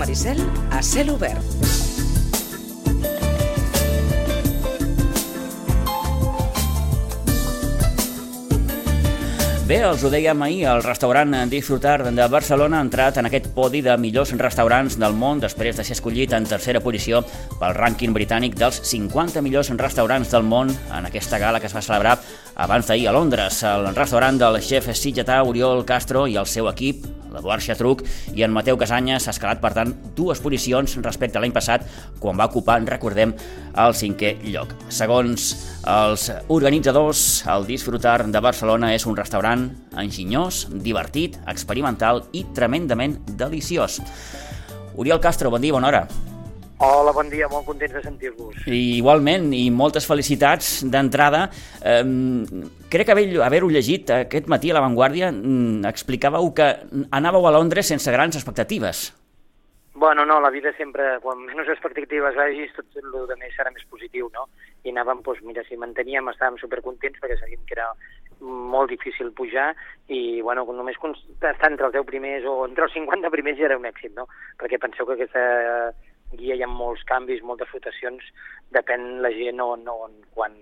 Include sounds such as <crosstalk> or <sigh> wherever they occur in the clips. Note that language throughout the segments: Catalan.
Maricel a cel obert. Bé, els ho dèiem ahir, el restaurant Disfrutar de Barcelona ha entrat en aquest podi de millors restaurants del món després de ser escollit en tercera posició pel rànquing britànic dels 50 millors restaurants del món en aquesta gala que es va celebrar abans d'ahir a Londres. El restaurant del xef sitgetà Oriol Castro i el seu equip l'Eduard Xatruc i en Mateu Casanyes s'ha escalat, per tant, dues posicions respecte a l'any passat, quan va ocupar, recordem, el cinquè lloc. Segons els organitzadors, el Disfrutar de Barcelona és un restaurant enginyós, divertit, experimental i tremendament deliciós. Oriol Castro, bon dia, bona hora. Hola, bon dia, molt contents de sentir-vos. Igualment, i moltes felicitats d'entrada. Eh, crec haver-ho haver llegit aquest matí a La Vanguardia, mm, explicàveu que anàveu a Londres sense grans expectatives. Bueno, no, la vida sempre, quan menys expectatives vagis, tot el de més serà més positiu, no? I anàvem, doncs, mira, si manteníem, estàvem supercontents perquè sabíem que era molt difícil pujar i, bueno, només estar entre els 10 primers o entre els 50 primers ja era un èxit, no? Perquè penseu que aquesta guia hi ha molts canvis, moltes votacions, depèn la gent on, on quan,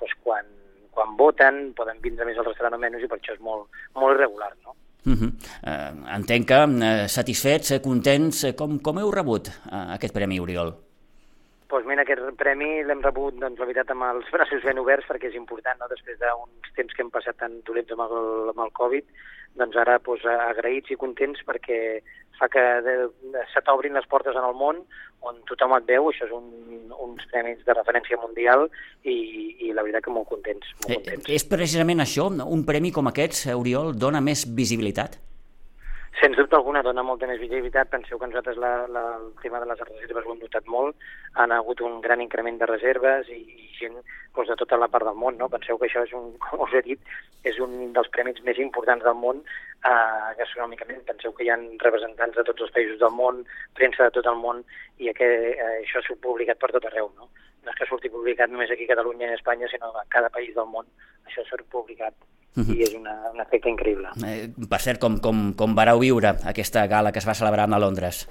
doncs quan, quan voten, poden vindre més al restaurant o menys i per això és molt, molt irregular, no? Uh -huh. uh, entenc que uh, satisfets, uh, contents, uh, com, com heu rebut uh, aquest Premi Oriol? Doncs mira, aquest premi l'hem rebut, doncs, la veritat, amb els braços ben oberts, perquè és important, no?, després d'uns temps que hem passat tan dolents amb el, amb el Covid, doncs ara pues, agraïts i contents perquè fa que se t'obrin les portes en el món on tothom et veu, això és un, uns premis de referència mundial i, i la veritat que molt contents. Molt eh, contents. Eh, és precisament això, un premi com aquest, Oriol, dona més visibilitat? Sens dubte alguna dona molta més visibilitat. Penseu que nosaltres la, la, el tema de les reserves ho hem notat molt. Han hagut un gran increment de reserves i, i gent doncs, de tota la part del món. No? Penseu que això és un, com us he dit, és un dels premis més importants del món eh, gastronòmicament. Penseu que hi ha representants de tots els països del món, premsa de tot el món, i que, eh, això s'ha publicat per tot arreu. No? no és que surti publicat només aquí a Catalunya i a Espanya, sinó a cada país del món això s'ha publicat uh -huh. i és una, un efecte increïble. Eh, per cert, com, com, com vareu viure aquesta gala que es va celebrar a Londres?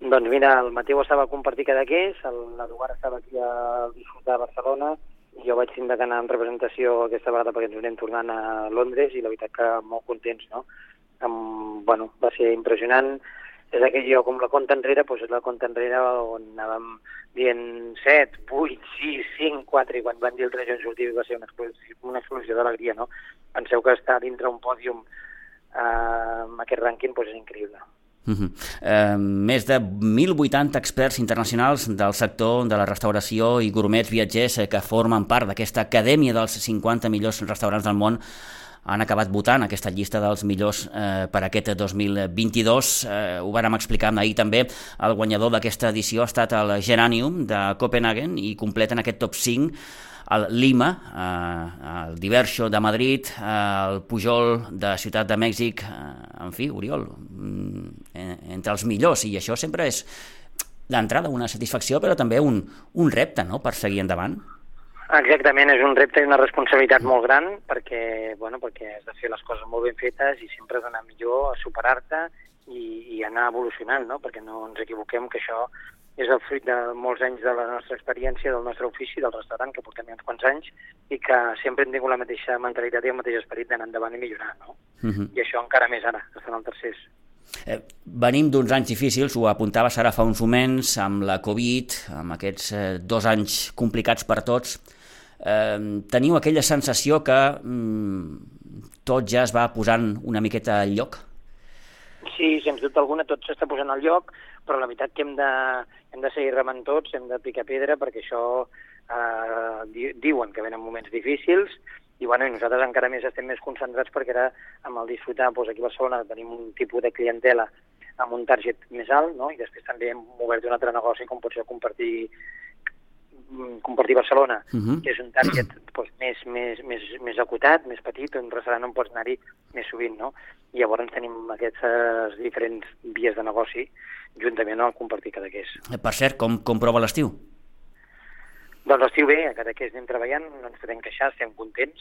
Doncs mira, el Mateu estava a compartir Cadaqués, l'Eduard estava aquí a disfrutar a Barcelona, i jo vaig tindre d'anar en representació aquesta vegada perquè ens anem tornant a Londres i la veritat que molt contents, no? Amb, bueno, va ser impressionant, és aquell lloc com la conta enrere, doncs és la conta enrere on anàvem dient 7, 8, 6, 5, 4, i quan van dir el 3 en sortir va ser una explosió, una explosió d'alegria, no? Penseu que estar dintre un pòdium eh, amb aquest rànquing doncs és increïble. Uh -huh. eh, més de 1.080 experts internacionals del sector de la restauració i gourmets viatgers eh, que formen part d'aquesta acadèmia dels 50 millors restaurants del món han acabat votant aquesta llista dels millors eh, per aquest 2022. Eh, ho vàrem explicar ahir també. El guanyador d'aquesta edició ha estat el Geranium de Copenhagen i completen aquest top 5 el Lima, eh, el Diverso de Madrid, eh, el Pujol de Ciutat de Mèxic, eh, en fi, Oriol, mm, entre els millors, i això sempre és d'entrada una satisfacció, però també un, un repte no?, per seguir endavant. Exactament, és un repte i una responsabilitat molt gran perquè, bueno, perquè has de fer les coses molt ben fetes i sempre has d'anar millor a superar-te i, i anar evolucionant, no? perquè no ens equivoquem que això és el fruit de molts anys de la nostra experiència, del nostre ofici, del restaurant, que portem uns quants anys, i que sempre hem tingut la mateixa mentalitat i el mateix esperit d'anar endavant i millorar, no? Uh mhm. -huh. I això encara més ara, que estan al tercers. Eh, venim d'uns anys difícils, ho apuntava ara fa uns moments, amb la Covid, amb aquests eh, dos anys complicats per tots teniu aquella sensació que mm, tot ja es va posant una miqueta al lloc? Sí, sens dubte alguna, tot s'està posant al lloc, però la veritat que hem de, hem de seguir remant tots, hem de picar pedra, perquè això eh, diuen que venen moments difícils, i, bueno, i nosaltres encara més estem més concentrats perquè ara amb el disfrutar, doncs aquí a Barcelona tenim un tipus de clientela amb un target més alt, no? i després també hem obert un altre negoci com pot ser compartir compartir Barcelona, uh -huh. que és un target doncs, més, més, més, més acotat, més petit, un restaurant on pots anar-hi més sovint, no? I llavors tenim aquestes diferents vies de negoci juntament amb el compartir Cadaqués. Eh, per cert, com, com prova l'estiu? Doncs l'estiu bé, a Cadaqués anem treballant, no ens podem queixar, estem contents,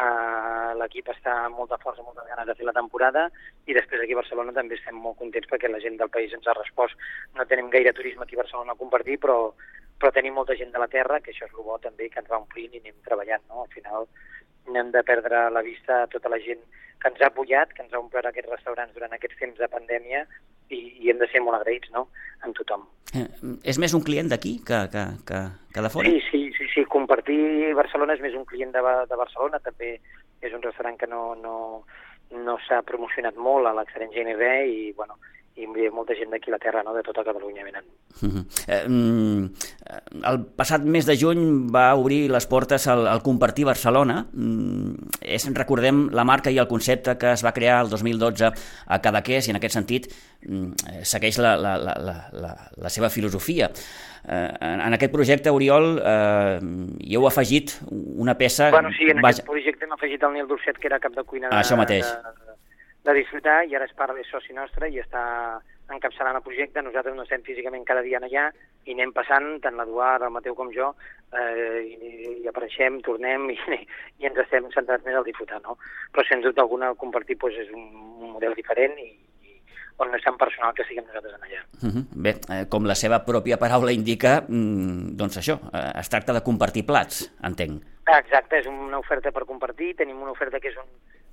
Uh, L'equip està amb molta força, moltes ganes de fer la temporada i després aquí a Barcelona també estem molt contents perquè la gent del país ens ha respost. No tenim gaire turisme aquí a Barcelona a compartir, però, però tenim molta gent de la terra, que això és el bo també, que ens va omplint i anem treballant. No? Al final no hem de perdre la vista a tota la gent que ens ha apoyat, que ens ha omplert aquests restaurants durant aquests temps de pandèmia i, i hem de ser molt agraïts no? amb tothom. Eh, és més un client d'aquí que, que, que, que de fora? Sí, sí, sí, sí, compartir Barcelona és més un client de, de Barcelona, també és un restaurant que no, no, no s'ha promocionat molt a l'extranger ni res i, i molta gent d'aquí a la terra, no? de tota Catalunya venen. Uh -huh. eh, mm, el passat mes de juny va obrir les portes al, al Compartir Barcelona. Mm, és, recordem, la marca i el concepte que es va crear el 2012 a Cadaqués i en aquest sentit mm, segueix la, la, la, la, la seva filosofia. Eh, en, en aquest projecte, Oriol, eh, hi heu afegit una peça... Bueno, sí, en Vaja... aquest projecte hem afegit el Nil Dorset, que era cap de cuina de, Això mateix. de, de disfrutar i ara és part de soci nostre i està encapçalant el projecte. Nosaltres no estem físicament cada dia allà i anem passant, tant l'Eduard, el Mateu com jo, eh, i, i apareixem, tornem i, <laughs> i ens estem centrats més al disfrutar, no? Però sens dubte alguna compartir pues, és un, un model diferent i, i on no és tan personal que siguem nosaltres en allà. Uh -huh. Bé, eh, com la seva pròpia paraula indica, mm, doncs això, eh, es tracta de compartir plats, entenc. Exacte, és una oferta per compartir, tenim una oferta que és un,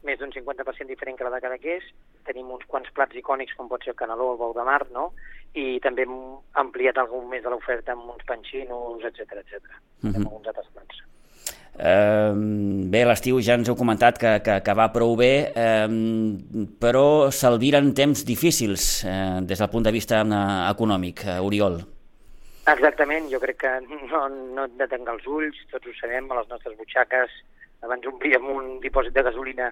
més d'un 50% diferent que la de Cadaqués, tenim uns quants plats icònics com pot ser el canaló o el bou de mar, no? i també hem ampliat algun més de l'oferta amb uns panxinos, etc etc. Uh -huh. alguns altres plats. Bé, l'estiu ja ens heu comentat que, que, que va prou bé, uh, però s'alviren temps difícils uh, des del punt de vista uh, econòmic, uh, Oriol. Exactament, jo crec que no, no hem de tancar els ulls, tots ho sabem, a les nostres butxaques abans omplíem un dipòsit de gasolina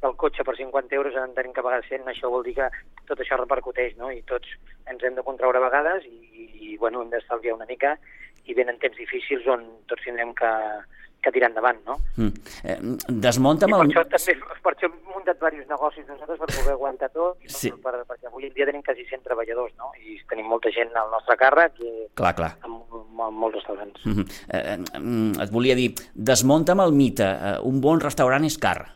del cotxe per 50 euros, en tenim que pagar 100, això vol dir que tot això repercuteix, no? I tots ens hem de contraure a vegades i, i bueno, hem d'estalviar una mica i venen temps difícils on tots tindrem que, que tirar endavant, no? Mm. Eh, desmunta'm... I per el... això també, per això hem muntat diversos negocis nosaltres per poder aguantar tot, i sí. per, perquè avui en dia tenim quasi 100 treballadors, no? I tenim molta gent al nostre càrrec i clar, clar. Amb, amb molts restaurants. Mm -hmm. eh, et volia dir, desmunta'm el mite, eh, un bon restaurant és car.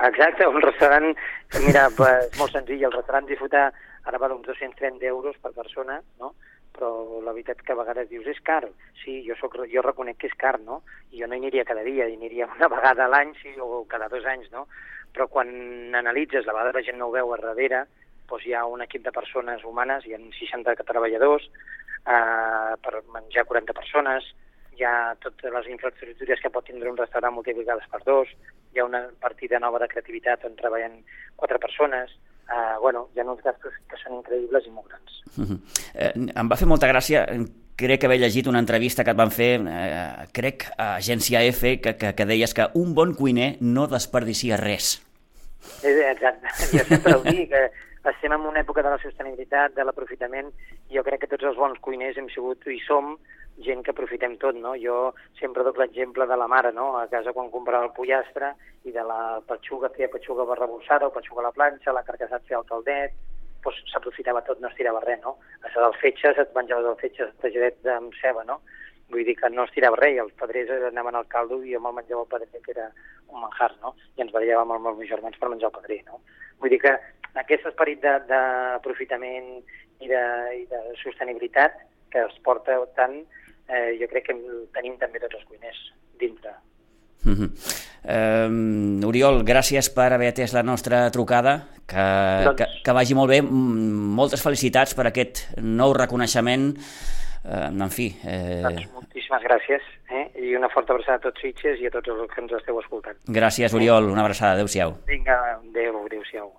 Exacte, un restaurant, mira, és <laughs> molt senzill, el restaurant disfrutar ara val uns 230 euros per persona, no? Però la veritat que a vegades dius és car. Sí, jo, soc, jo reconec que és car, no? I jo no hi aniria cada dia, hi aniria una vegada a l'any sí, o cada dos anys, no? Però quan analitzes, la vegada la gent no ho veu a darrere, doncs hi ha un equip de persones humanes, hi ha 60 treballadors, eh, per menjar 40 persones, hi ha totes les infraestructures que pot tindre un restaurant multiplicades per dos, hi ha una partida nova de creativitat on treballen quatre persones, eh, bueno, hi ha uns gastos que són increïbles i molt grans. Uh -huh. eh, em va fer molta gràcia, crec que haver llegit una entrevista que et van fer, eh, crec, a Agència F, que, que, que deies que un bon cuiner no desperdicia res. Exacte, <laughs> jo sempre ho dic, que estem en una època de la sostenibilitat, de l'aprofitament, jo crec que tots els bons cuiners hem sigut i som gent que aprofitem tot, no? Jo sempre dono l'exemple de la mare, no? A casa quan comprava el pollastre i de la petxuga, feia petxuga barrebossada o petxuga a la planxa, la carcassat feia el caldet, doncs s'aprofitava tot, no es tirava res, no? A les alfetges et menjaves alfetges tajadet amb ceba, no? Vull dir que no es tirava res, i els padrers anaven al caldo i jo me'l menjava el padrer, que era un manjar, no? I ens barallàvem amb els meus germans per menjar el padrer, no? Vull dir que aquest esperit d'aprofitament i, de, i de sostenibilitat que es porta tant eh, jo crec que tenim també tots els cuiners dintre. Mm -hmm. uh, Oriol, gràcies per haver atès la nostra trucada, que, doncs... que, que vagi molt bé, moltes felicitats per aquest nou reconeixement, uh, en fi... Eh... Doncs moltíssimes gràcies, eh? i una forta abraçada a tots Sitges i a tots els que ens esteu escoltant. Gràcies, Oriol, una abraçada, adeu-siau. Vinga, adeu, adeu-siau.